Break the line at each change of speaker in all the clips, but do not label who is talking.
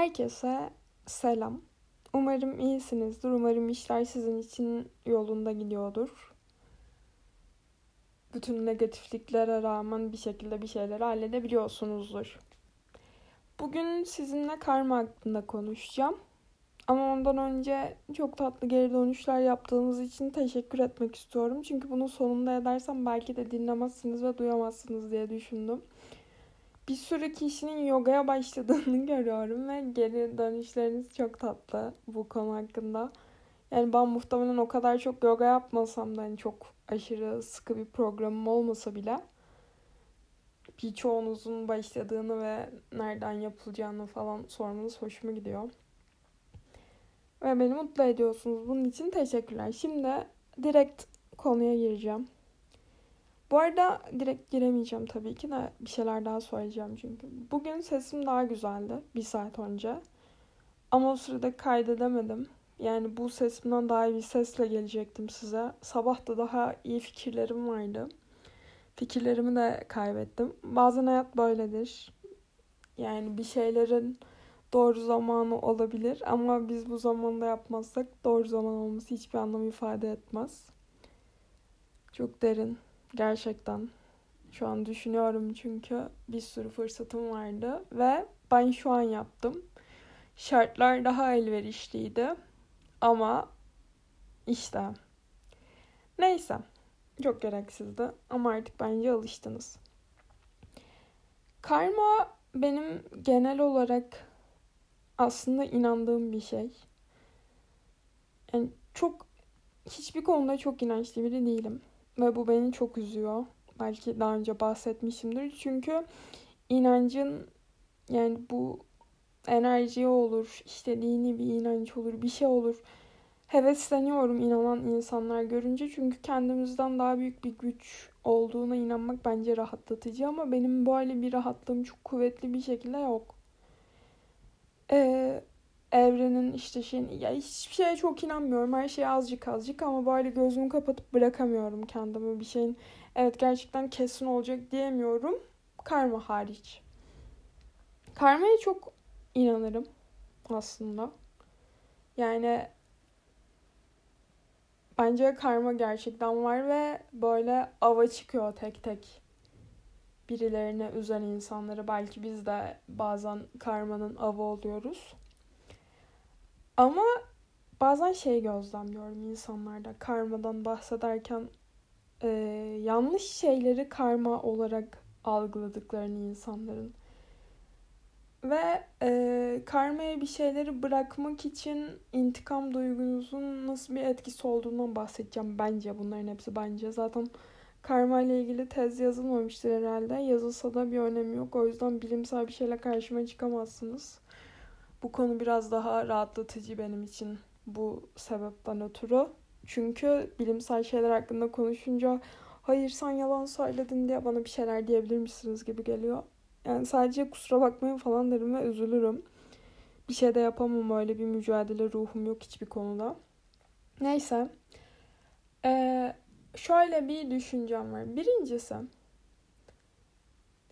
Herkese selam. Umarım iyisinizdir. Umarım işler sizin için yolunda gidiyordur. Bütün negatifliklere rağmen bir şekilde bir şeyleri halledebiliyorsunuzdur. Bugün sizinle karma hakkında konuşacağım. Ama ondan önce çok tatlı geri dönüşler yaptığınız için teşekkür etmek istiyorum. Çünkü bunun sonunda edersem belki de dinlemezsiniz ve duyamazsınız diye düşündüm bir sürü kişinin yogaya başladığını görüyorum ve geri dönüşleriniz çok tatlı bu konu hakkında. Yani ben muhtemelen o kadar çok yoga yapmasam da hani çok aşırı sıkı bir programım olmasa bile birçoğunuzun başladığını ve nereden yapılacağını falan sormanız hoşuma gidiyor. Ve beni mutlu ediyorsunuz. Bunun için teşekkürler. Şimdi direkt konuya gireceğim. Bu arada direkt giremeyeceğim tabii ki de bir şeyler daha söyleyeceğim çünkü. Bugün sesim daha güzeldi bir saat önce. Ama o sırada kaydedemedim. Yani bu sesimden daha iyi bir sesle gelecektim size. Sabah da daha iyi fikirlerim vardı. Fikirlerimi de kaybettim. Bazen hayat böyledir. Yani bir şeylerin doğru zamanı olabilir ama biz bu zamanda yapmazsak doğru zaman olması hiçbir anlam ifade etmez. Çok derin Gerçekten. Şu an düşünüyorum çünkü bir sürü fırsatım vardı ve ben şu an yaptım. Şartlar daha elverişliydi ama işte neyse çok gereksizdi ama artık bence alıştınız. Karma benim genel olarak aslında inandığım bir şey. Yani çok hiçbir konuda çok inançlı biri değilim. Ve bu beni çok üzüyor. Belki daha önce bahsetmişimdir. Çünkü inancın yani bu enerji olur, işte dini bir inanç olur, bir şey olur. Hevesleniyorum inanan insanlar görünce çünkü kendimizden daha büyük bir güç olduğuna inanmak bence rahatlatıcı ama benim böyle bir rahatlığım çok kuvvetli bir şekilde yok. Ee, evrenin işte şeyin ya hiçbir şeye çok inanmıyorum. Her şeye azıcık azıcık ama böyle gözümü kapatıp bırakamıyorum kendimi bir şeyin. Evet gerçekten kesin olacak diyemiyorum. Karma hariç. Karmaya çok inanırım aslında. Yani bence karma gerçekten var ve böyle ava çıkıyor tek tek birilerine üzen insanları. Belki biz de bazen karmanın avı oluyoruz. Ama bazen şey gözlemliyorum insanlarda karmadan bahsederken e, yanlış şeyleri karma olarak algıladıklarını insanların. Ve e, karmaya bir şeyleri bırakmak için intikam duygunuzun nasıl bir etkisi olduğundan bahsedeceğim bence. Bunların hepsi bence. Zaten karma ile ilgili tez yazılmamıştır herhalde. Yazılsa da bir önemi yok. O yüzden bilimsel bir şeyle karşıma çıkamazsınız. Bu konu biraz daha rahatlatıcı benim için bu sebepten ötürü. Çünkü bilimsel şeyler hakkında konuşunca hayır sen yalan söyledin diye bana bir şeyler diyebilir misiniz gibi geliyor. Yani sadece kusura bakmayın falan derim ve üzülürüm. Bir şey de yapamam öyle bir mücadele ruhum yok hiçbir konuda. Neyse. Ee, şöyle bir düşüncem var. Birincisi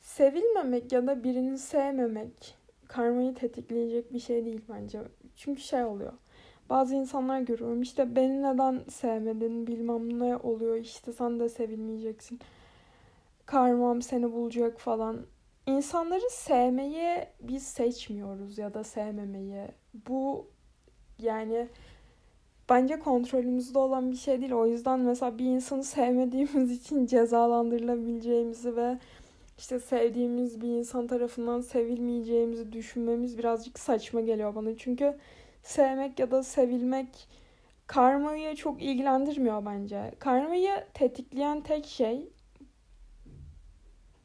sevilmemek ya da birini sevmemek karmayı tetikleyecek bir şey değil bence. Çünkü şey oluyor. Bazı insanlar görüyorum işte beni neden sevmedin bilmem ne oluyor işte sen de sevilmeyeceksin. Karmam seni bulacak falan. İnsanları sevmeyi biz seçmiyoruz ya da sevmemeyi. Bu yani bence kontrolümüzde olan bir şey değil. O yüzden mesela bir insanı sevmediğimiz için cezalandırılabileceğimizi ve işte sevdiğimiz bir insan tarafından sevilmeyeceğimizi düşünmemiz birazcık saçma geliyor bana. Çünkü sevmek ya da sevilmek karmayı çok ilgilendirmiyor bence. Karmayı tetikleyen tek şey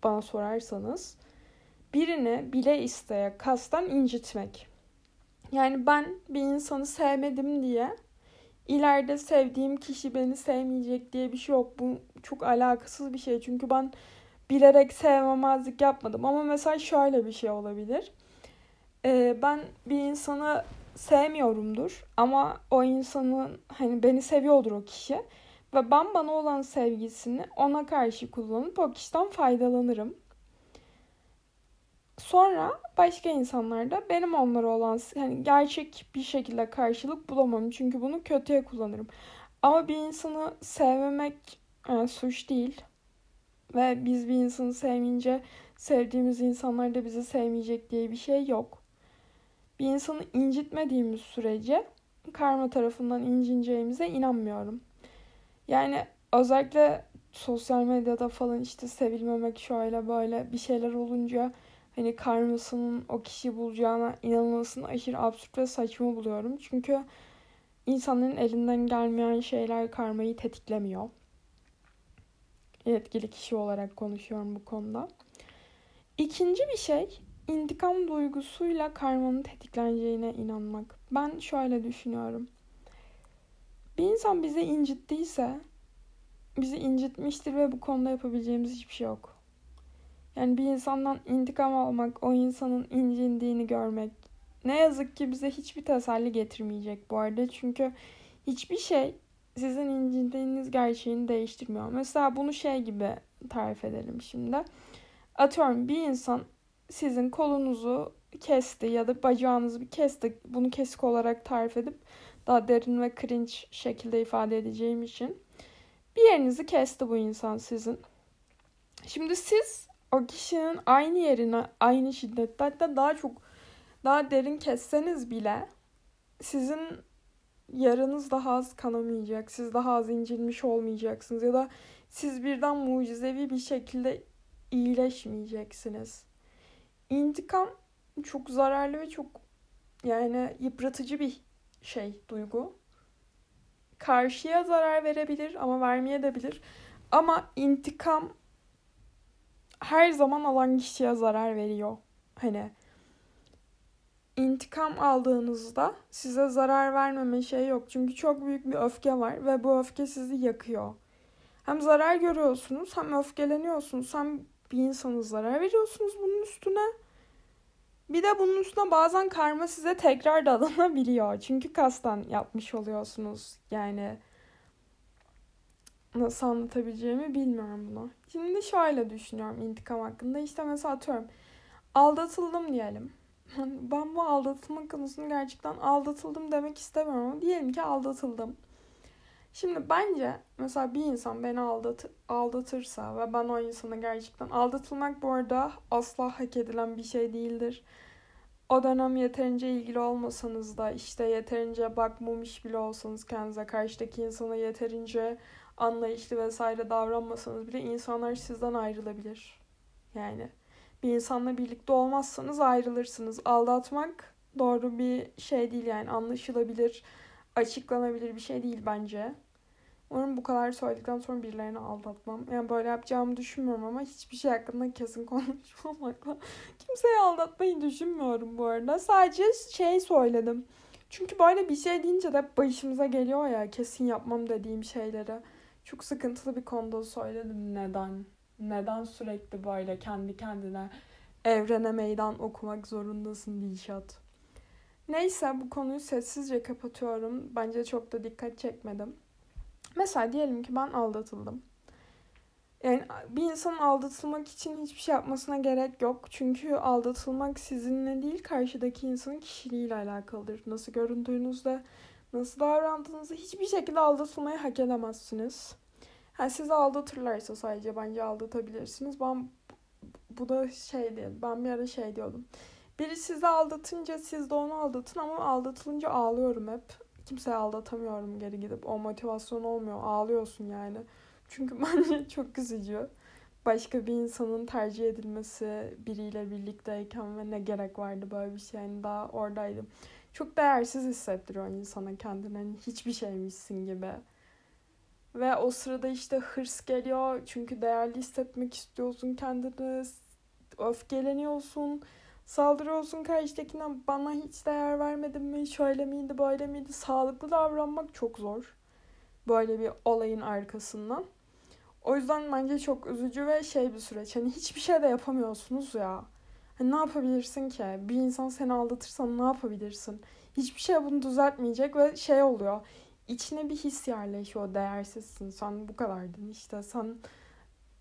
bana sorarsanız birini bile isteye kastan incitmek. Yani ben bir insanı sevmedim diye ileride sevdiğim kişi beni sevmeyecek diye bir şey yok. Bu çok alakasız bir şey. Çünkü ben bilerek sevmemezlik yapmadım. Ama mesela şöyle bir şey olabilir. Ee, ben bir insanı sevmiyorumdur ama o insanın hani beni seviyordur o kişi ve ben bana olan sevgisini ona karşı kullanıp o kişiden faydalanırım. Sonra başka insanlar da benim onlara olan yani gerçek bir şekilde karşılık bulamam. Çünkü bunu kötüye kullanırım. Ama bir insanı sevmemek yani suç değil. Ve biz bir insanı sevmeyince sevdiğimiz insanlar da bizi sevmeyecek diye bir şey yok. Bir insanı incitmediğimiz sürece karma tarafından incineceğimize inanmıyorum. Yani özellikle sosyal medyada falan işte sevilmemek şöyle böyle bir şeyler olunca hani karmasının o kişiyi bulacağına inanılmasını aşırı absürt ve saçma buluyorum. Çünkü insanların elinden gelmeyen şeyler karmayı tetiklemiyor. Yetkili kişi olarak konuşuyorum bu konuda. İkinci bir şey intikam duygusuyla karmanın tetikleneceğine inanmak. Ben şöyle düşünüyorum. Bir insan bizi incittiyse bizi incitmiştir ve bu konuda yapabileceğimiz hiçbir şey yok. Yani bir insandan intikam almak, o insanın incindiğini görmek ne yazık ki bize hiçbir teselli getirmeyecek bu arada. Çünkü hiçbir şey sizin incindiğiniz gerçeğini değiştirmiyor. Mesela bunu şey gibi tarif edelim şimdi. Atıyorum bir insan sizin kolunuzu kesti ya da bacağınızı kesti. Bunu kesik olarak tarif edip daha derin ve cringe şekilde ifade edeceğim için. Bir yerinizi kesti bu insan sizin. Şimdi siz o kişinin aynı yerine aynı şiddette hatta daha çok daha derin kesseniz bile sizin yaranız daha az kanamayacak. Siz daha az incinmiş olmayacaksınız ya da siz birden mucizevi bir şekilde iyileşmeyeceksiniz. İntikam çok zararlı ve çok yani yıpratıcı bir şey, duygu. Karşıya zarar verebilir ama vermeye de bilir. Ama intikam her zaman alan kişiye zarar veriyor. Hani intikam aldığınızda size zarar vermeme şey yok. Çünkü çok büyük bir öfke var ve bu öfke sizi yakıyor. Hem zarar görüyorsunuz hem öfkeleniyorsunuz hem bir insana zarar veriyorsunuz bunun üstüne. Bir de bunun üstüne bazen karma size tekrar dadanabiliyor. Çünkü kastan yapmış oluyorsunuz. Yani nasıl anlatabileceğimi bilmiyorum bunu. Şimdi şöyle düşünüyorum intikam hakkında. İşte mesela atıyorum aldatıldım diyelim. Ben bu aldatılma konusunu gerçekten aldatıldım demek istemiyorum ama diyelim ki aldatıldım. Şimdi bence mesela bir insan beni aldat aldatırsa ve ben o insana gerçekten aldatılmak bu arada asla hak edilen bir şey değildir. O dönem yeterince ilgili olmasanız da işte yeterince bakmamış bile olsanız kendinize karşıdaki insana yeterince anlayışlı vesaire davranmasanız bile insanlar sizden ayrılabilir. Yani bir insanla birlikte olmazsanız ayrılırsınız. Aldatmak doğru bir şey değil yani anlaşılabilir, açıklanabilir bir şey değil bence. Umarım bu kadar söyledikten sonra birilerini aldatmam. Yani böyle yapacağımı düşünmüyorum ama hiçbir şey hakkında kesin konuşmamakla. Kimseyi aldatmayı düşünmüyorum bu arada. Sadece şey söyledim. Çünkü böyle bir şey deyince de başımıza geliyor ya kesin yapmam dediğim şeyleri. Çok sıkıntılı bir konuda söyledim neden. Neden sürekli böyle kendi kendine evrene meydan okumak zorundasın Dilşat. Neyse bu konuyu sessizce kapatıyorum. Bence çok da dikkat çekmedim. Mesela diyelim ki ben aldatıldım. Yani bir insanın aldatılmak için hiçbir şey yapmasına gerek yok. Çünkü aldatılmak sizinle değil karşıdaki insanın kişiliğiyle alakalıdır. Nasıl göründüğünüzde, nasıl davrandığınızda hiçbir şekilde aldatılmayı hak edemezsiniz. Yani sizi aldatırlarsa sadece bence aldatabilirsiniz. Ben bu da şey değil. Ben bir ara şey diyordum. Biri sizi aldatınca siz de onu aldatın ama aldatılınca ağlıyorum hep. Kimseye aldatamıyorum geri gidip. O motivasyon olmuyor. Ağlıyorsun yani. Çünkü bence çok üzücü. Başka bir insanın tercih edilmesi biriyle birlikteyken ve ne gerek vardı böyle bir şey. Yani daha oradaydım. Çok değersiz hissettiriyor insana kendini. Hani hiçbir şeymişsin gibi. Ve o sırada işte hırs geliyor. Çünkü değerli hissetmek istiyorsun kendini. Öfkeleniyorsun. Saldırıyorsun karşıdakine bana hiç değer vermedin mi? Şöyle miydi böyle miydi? Sağlıklı davranmak çok zor. Böyle bir olayın arkasından. O yüzden bence çok üzücü ve şey bir süreç. Hani hiçbir şey de yapamıyorsunuz ya. Hani ne yapabilirsin ki? Bir insan seni aldatırsa ne yapabilirsin? Hiçbir şey bunu düzeltmeyecek ve şey oluyor içine bir his yerleşiyor. Değersizsin. Sen bu kadardın işte. Sen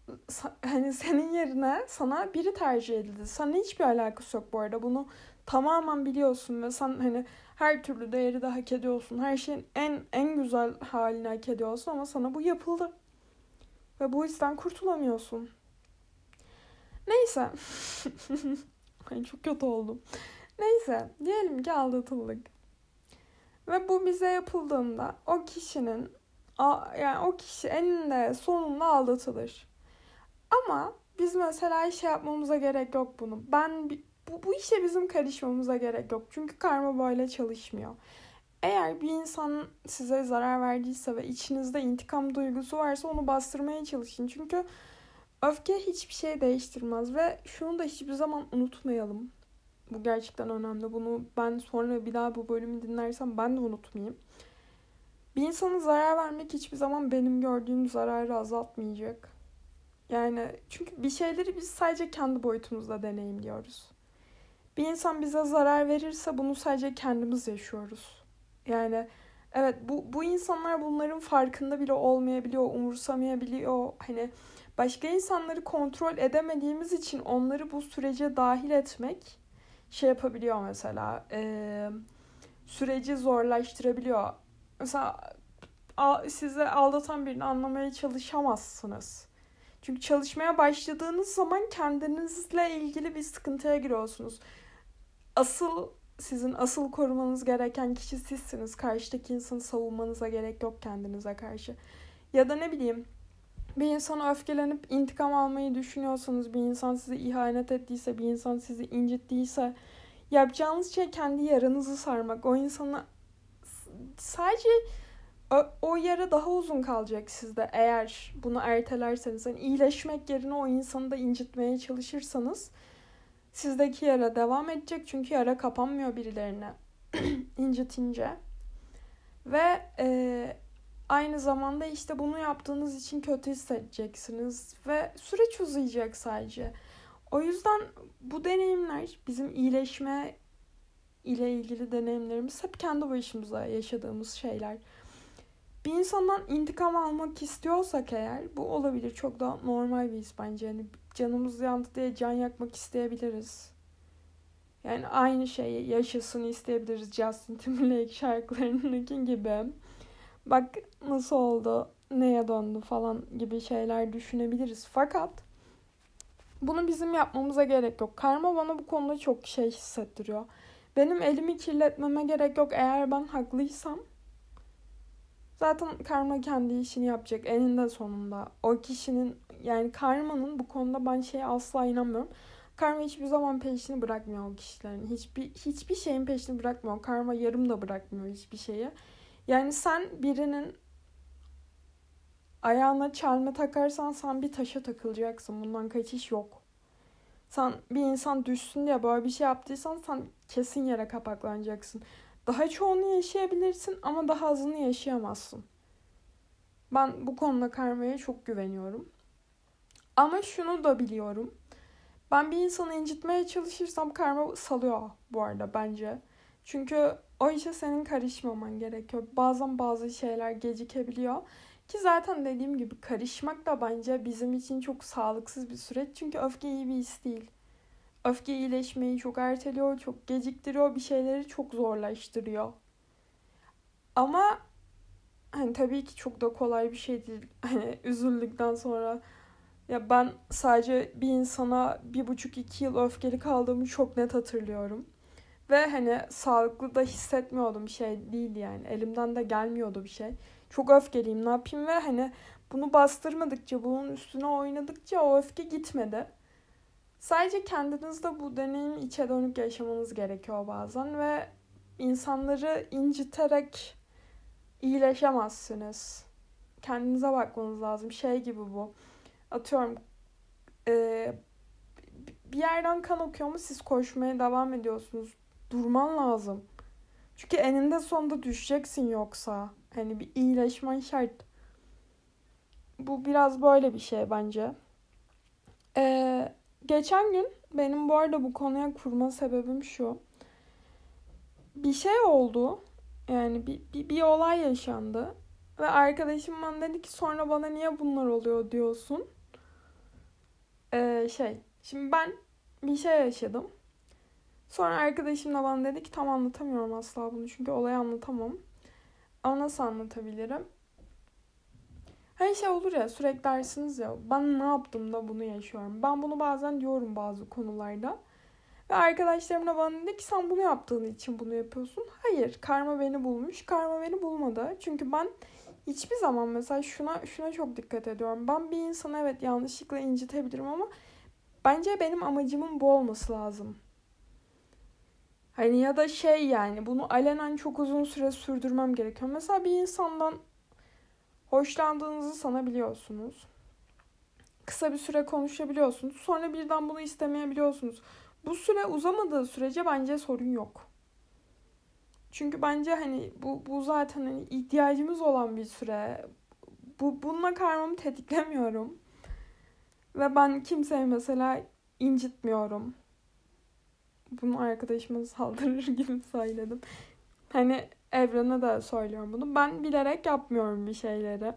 hani senin yerine sana biri tercih edildi. Sana hiçbir alakası yok bu arada. Bunu tamamen biliyorsun ve sen hani her türlü değeri de hak ediyorsun. Her şeyin en en güzel halini hak ediyorsun ama sana bu yapıldı. Ve bu yüzden kurtulamıyorsun. Neyse. Ay çok kötü oldum. Neyse. Diyelim ki aldatıldık. Ve bu bize yapıldığında o kişinin yani o kişi eninde sonunda aldatılır. Ama biz mesela şey yapmamıza gerek yok bunu. Ben bu, bu işe bizim karışmamıza gerek yok. Çünkü karma böyle çalışmıyor. Eğer bir insan size zarar verdiyse ve içinizde intikam duygusu varsa onu bastırmaya çalışın. Çünkü öfke hiçbir şey değiştirmez ve şunu da hiçbir zaman unutmayalım. Bu gerçekten önemli. Bunu ben sonra bir daha bu bölümü dinlersem ben de unutmayayım. Bir insana zarar vermek hiçbir zaman benim gördüğüm zararı azaltmayacak. Yani çünkü bir şeyleri biz sadece kendi boyutumuzda deneyimliyoruz. Bir insan bize zarar verirse bunu sadece kendimiz yaşıyoruz. Yani evet bu, bu insanlar bunların farkında bile olmayabiliyor, umursamayabiliyor. Hani başka insanları kontrol edemediğimiz için onları bu sürece dahil etmek şey yapabiliyor mesela. E, süreci zorlaştırabiliyor. Mesela size aldatan birini anlamaya çalışamazsınız. Çünkü çalışmaya başladığınız zaman kendinizle ilgili bir sıkıntıya giriyorsunuz. Asıl sizin asıl korumanız gereken kişi sizsiniz. Karşıdaki insanı savunmanıza gerek yok kendinize karşı. Ya da ne bileyim bir insana öfkelenip intikam almayı düşünüyorsanız, bir insan size ihanet ettiyse, bir insan sizi incittiyse yapacağınız şey kendi yaranızı sarmak. O insana sadece o, o yara daha uzun kalacak sizde eğer bunu ertelerseniz. Yani iyileşmek yerine o insanı da incitmeye çalışırsanız sizdeki yara devam edecek. Çünkü yara kapanmıyor birilerine incitince. Ve e, aynı zamanda işte bunu yaptığınız için kötü hissedeceksiniz. Ve süreç uzayacak sadece. O yüzden bu deneyimler bizim iyileşme ile ilgili deneyimlerimiz hep kendi başımıza yaşadığımız şeyler. Bir insandan intikam almak istiyorsak eğer bu olabilir. Çok da normal bir his bence. Yani canımız yandı diye can yakmak isteyebiliriz. Yani aynı şeyi yaşasın isteyebiliriz Justin Timberlake şarkılarındaki gibi. Bak nasıl oldu, neye döndü falan gibi şeyler düşünebiliriz. Fakat bunu bizim yapmamıza gerek yok. Karma bana bu konuda çok şey hissettiriyor. Benim elimi kirletmeme gerek yok. Eğer ben haklıysam zaten karma kendi işini yapacak eninde sonunda. O kişinin yani karmanın bu konuda ben şeye asla inanmıyorum. Karma hiçbir zaman peşini bırakmıyor o kişilerin. Hiçbir hiçbir şeyin peşini bırakmıyor. Karma yarım da bırakmıyor hiçbir şeyi. Yani sen birinin ayağına çelme takarsan sen bir taşa takılacaksın. Bundan kaçış yok. Sen bir insan düşsün diye böyle bir şey yaptıysan sen kesin yere kapaklanacaksın. Daha çoğunu yaşayabilirsin ama daha azını yaşayamazsın. Ben bu konuda karmaya çok güveniyorum. Ama şunu da biliyorum. Ben bir insanı incitmeye çalışırsam karma salıyor bu arada bence. Çünkü o işe senin karışmaman gerekiyor. Bazen bazı şeyler gecikebiliyor. Ki zaten dediğim gibi karışmak da bence bizim için çok sağlıksız bir süreç. Çünkü öfke iyi bir his değil. Öfke iyileşmeyi çok erteliyor, çok geciktiriyor, bir şeyleri çok zorlaştırıyor. Ama hani tabii ki çok da kolay bir şey değil. Hani üzüldükten sonra ya ben sadece bir insana bir buçuk iki yıl öfkeli kaldığımı çok net hatırlıyorum. Ve hani sağlıklı da hissetmiyordum bir şey değil yani. Elimden de gelmiyordu bir şey. Çok öfkeliyim ne yapayım ve hani bunu bastırmadıkça, bunun üstüne oynadıkça o öfke gitmedi. Sadece kendinizde bu deneyim içe dönük yaşamanız gerekiyor bazen ve insanları inciterek iyileşemezsiniz. Kendinize bakmanız lazım. Şey gibi bu. Atıyorum e, bir yerden kan okuyor mu siz koşmaya devam ediyorsunuz. Durman lazım. Çünkü eninde sonunda düşeceksin yoksa. Hani bir iyileşmen şart. Bu biraz böyle bir şey bence. Ee, geçen gün benim bu arada bu konuya kurma sebebim şu. Bir şey oldu. Yani bir, bir, bir olay yaşandı. Ve arkadaşım bana dedi ki sonra bana niye bunlar oluyor diyorsun. Ee, şey şimdi ben bir şey yaşadım. Sonra arkadaşım da bana dedi ki tam anlatamıyorum asla bunu çünkü olayı anlatamam. Ama nasıl anlatabilirim? Her şey olur ya sürekli dersiniz ya ben ne yaptım da bunu yaşıyorum. Ben bunu bazen diyorum bazı konularda. Ve arkadaşlarım da bana dedi ki sen bunu yaptığın için bunu yapıyorsun. Hayır karma beni bulmuş. Karma beni bulmadı. Çünkü ben hiçbir zaman mesela şuna şuna çok dikkat ediyorum. Ben bir insanı evet yanlışlıkla incitebilirim ama bence benim amacımın bu olması lazım. Hani ya da şey yani bunu alenen çok uzun süre sürdürmem gerekiyor. Mesela bir insandan hoşlandığınızı sanabiliyorsunuz. Kısa bir süre konuşabiliyorsunuz. Sonra birden bunu istemeyebiliyorsunuz. Bu süre uzamadığı sürece bence sorun yok. Çünkü bence hani bu, bu zaten hani ihtiyacımız olan bir süre. Bu, bununla karmamı tetiklemiyorum. Ve ben kimseye mesela incitmiyorum. Bunu arkadaşıma saldırır gibi söyledim. Hani evrene de söylüyorum bunu. Ben bilerek yapmıyorum bir şeyleri.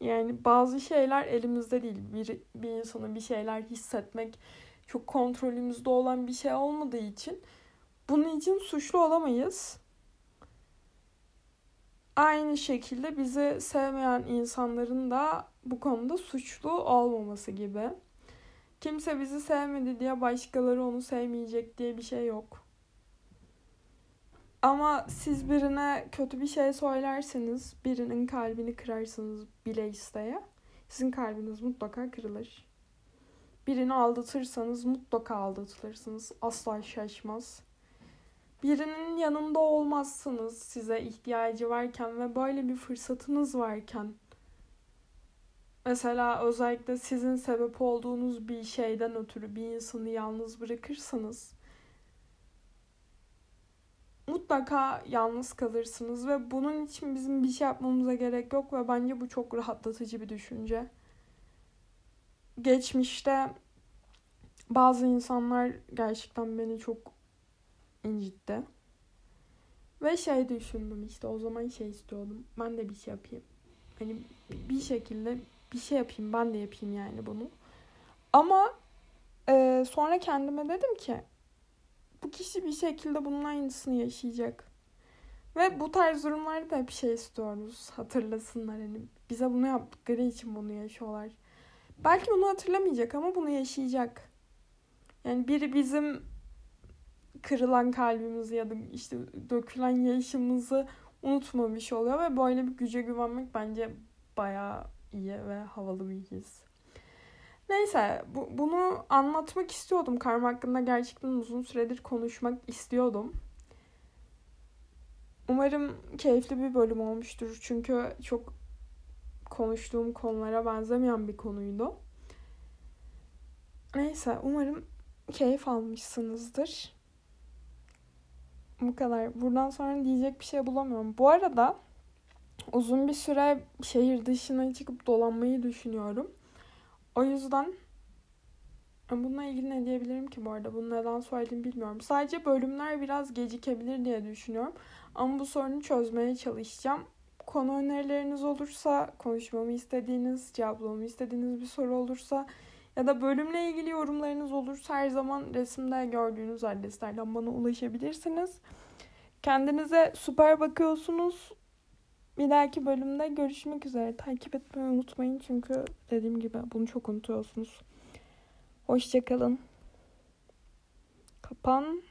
Yani bazı şeyler elimizde değil. Bir, bir insanın bir şeyler hissetmek çok kontrolümüzde olan bir şey olmadığı için bunun için suçlu olamayız. Aynı şekilde bizi sevmeyen insanların da bu konuda suçlu olmaması gibi. Kimse bizi sevmedi diye başkaları onu sevmeyecek diye bir şey yok. Ama siz birine kötü bir şey söylerseniz, birinin kalbini kırarsınız bile isteye, sizin kalbiniz mutlaka kırılır. Birini aldatırsanız mutlaka aldatılırsınız. Asla şaşmaz. Birinin yanında olmazsınız size ihtiyacı varken ve böyle bir fırsatınız varken. Mesela özellikle sizin sebep olduğunuz bir şeyden ötürü bir insanı yalnız bırakırsanız mutlaka yalnız kalırsınız ve bunun için bizim bir şey yapmamıza gerek yok ve bence bu çok rahatlatıcı bir düşünce. Geçmişte bazı insanlar gerçekten beni çok incitti. Ve şey düşündüm işte o zaman şey istiyordum. Ben de bir şey yapayım. Hani bir şekilde bir şey yapayım ben de yapayım yani bunu. Ama e, sonra kendime dedim ki bu kişi bir şekilde bunun aynısını yaşayacak. Ve bu tarz durumlarda hep şey istiyoruz. Hatırlasınlar hani bize bunu yaptıkları için bunu yaşıyorlar. Belki bunu hatırlamayacak ama bunu yaşayacak. Yani biri bizim kırılan kalbimizi ya da işte dökülen yaşımızı unutmamış oluyor ve böyle bir güce güvenmek bence bayağı iyi ve havalı bir his. Neyse bu, bunu anlatmak istiyordum. Karma hakkında gerçekten uzun süredir konuşmak istiyordum. Umarım keyifli bir bölüm olmuştur. Çünkü çok konuştuğum konulara benzemeyen bir konuydu. Neyse umarım keyif almışsınızdır. Bu kadar. Buradan sonra diyecek bir şey bulamıyorum. Bu arada uzun bir süre şehir dışına çıkıp dolanmayı düşünüyorum. O yüzden bununla ilgili ne diyebilirim ki bu arada? Bunu neden söylediğimi bilmiyorum. Sadece bölümler biraz gecikebilir diye düşünüyorum. Ama bu sorunu çözmeye çalışacağım. Konu önerileriniz olursa, konuşmamı istediğiniz, cevaplamamı istediğiniz bir soru olursa ya da bölümle ilgili yorumlarınız olursa her zaman resimde gördüğünüz adreslerden bana ulaşabilirsiniz. Kendinize süper bakıyorsunuz. Bir dahaki bölümde görüşmek üzere. Takip etmeyi unutmayın çünkü dediğim gibi bunu çok unutuyorsunuz. Hoşçakalın. Kapan.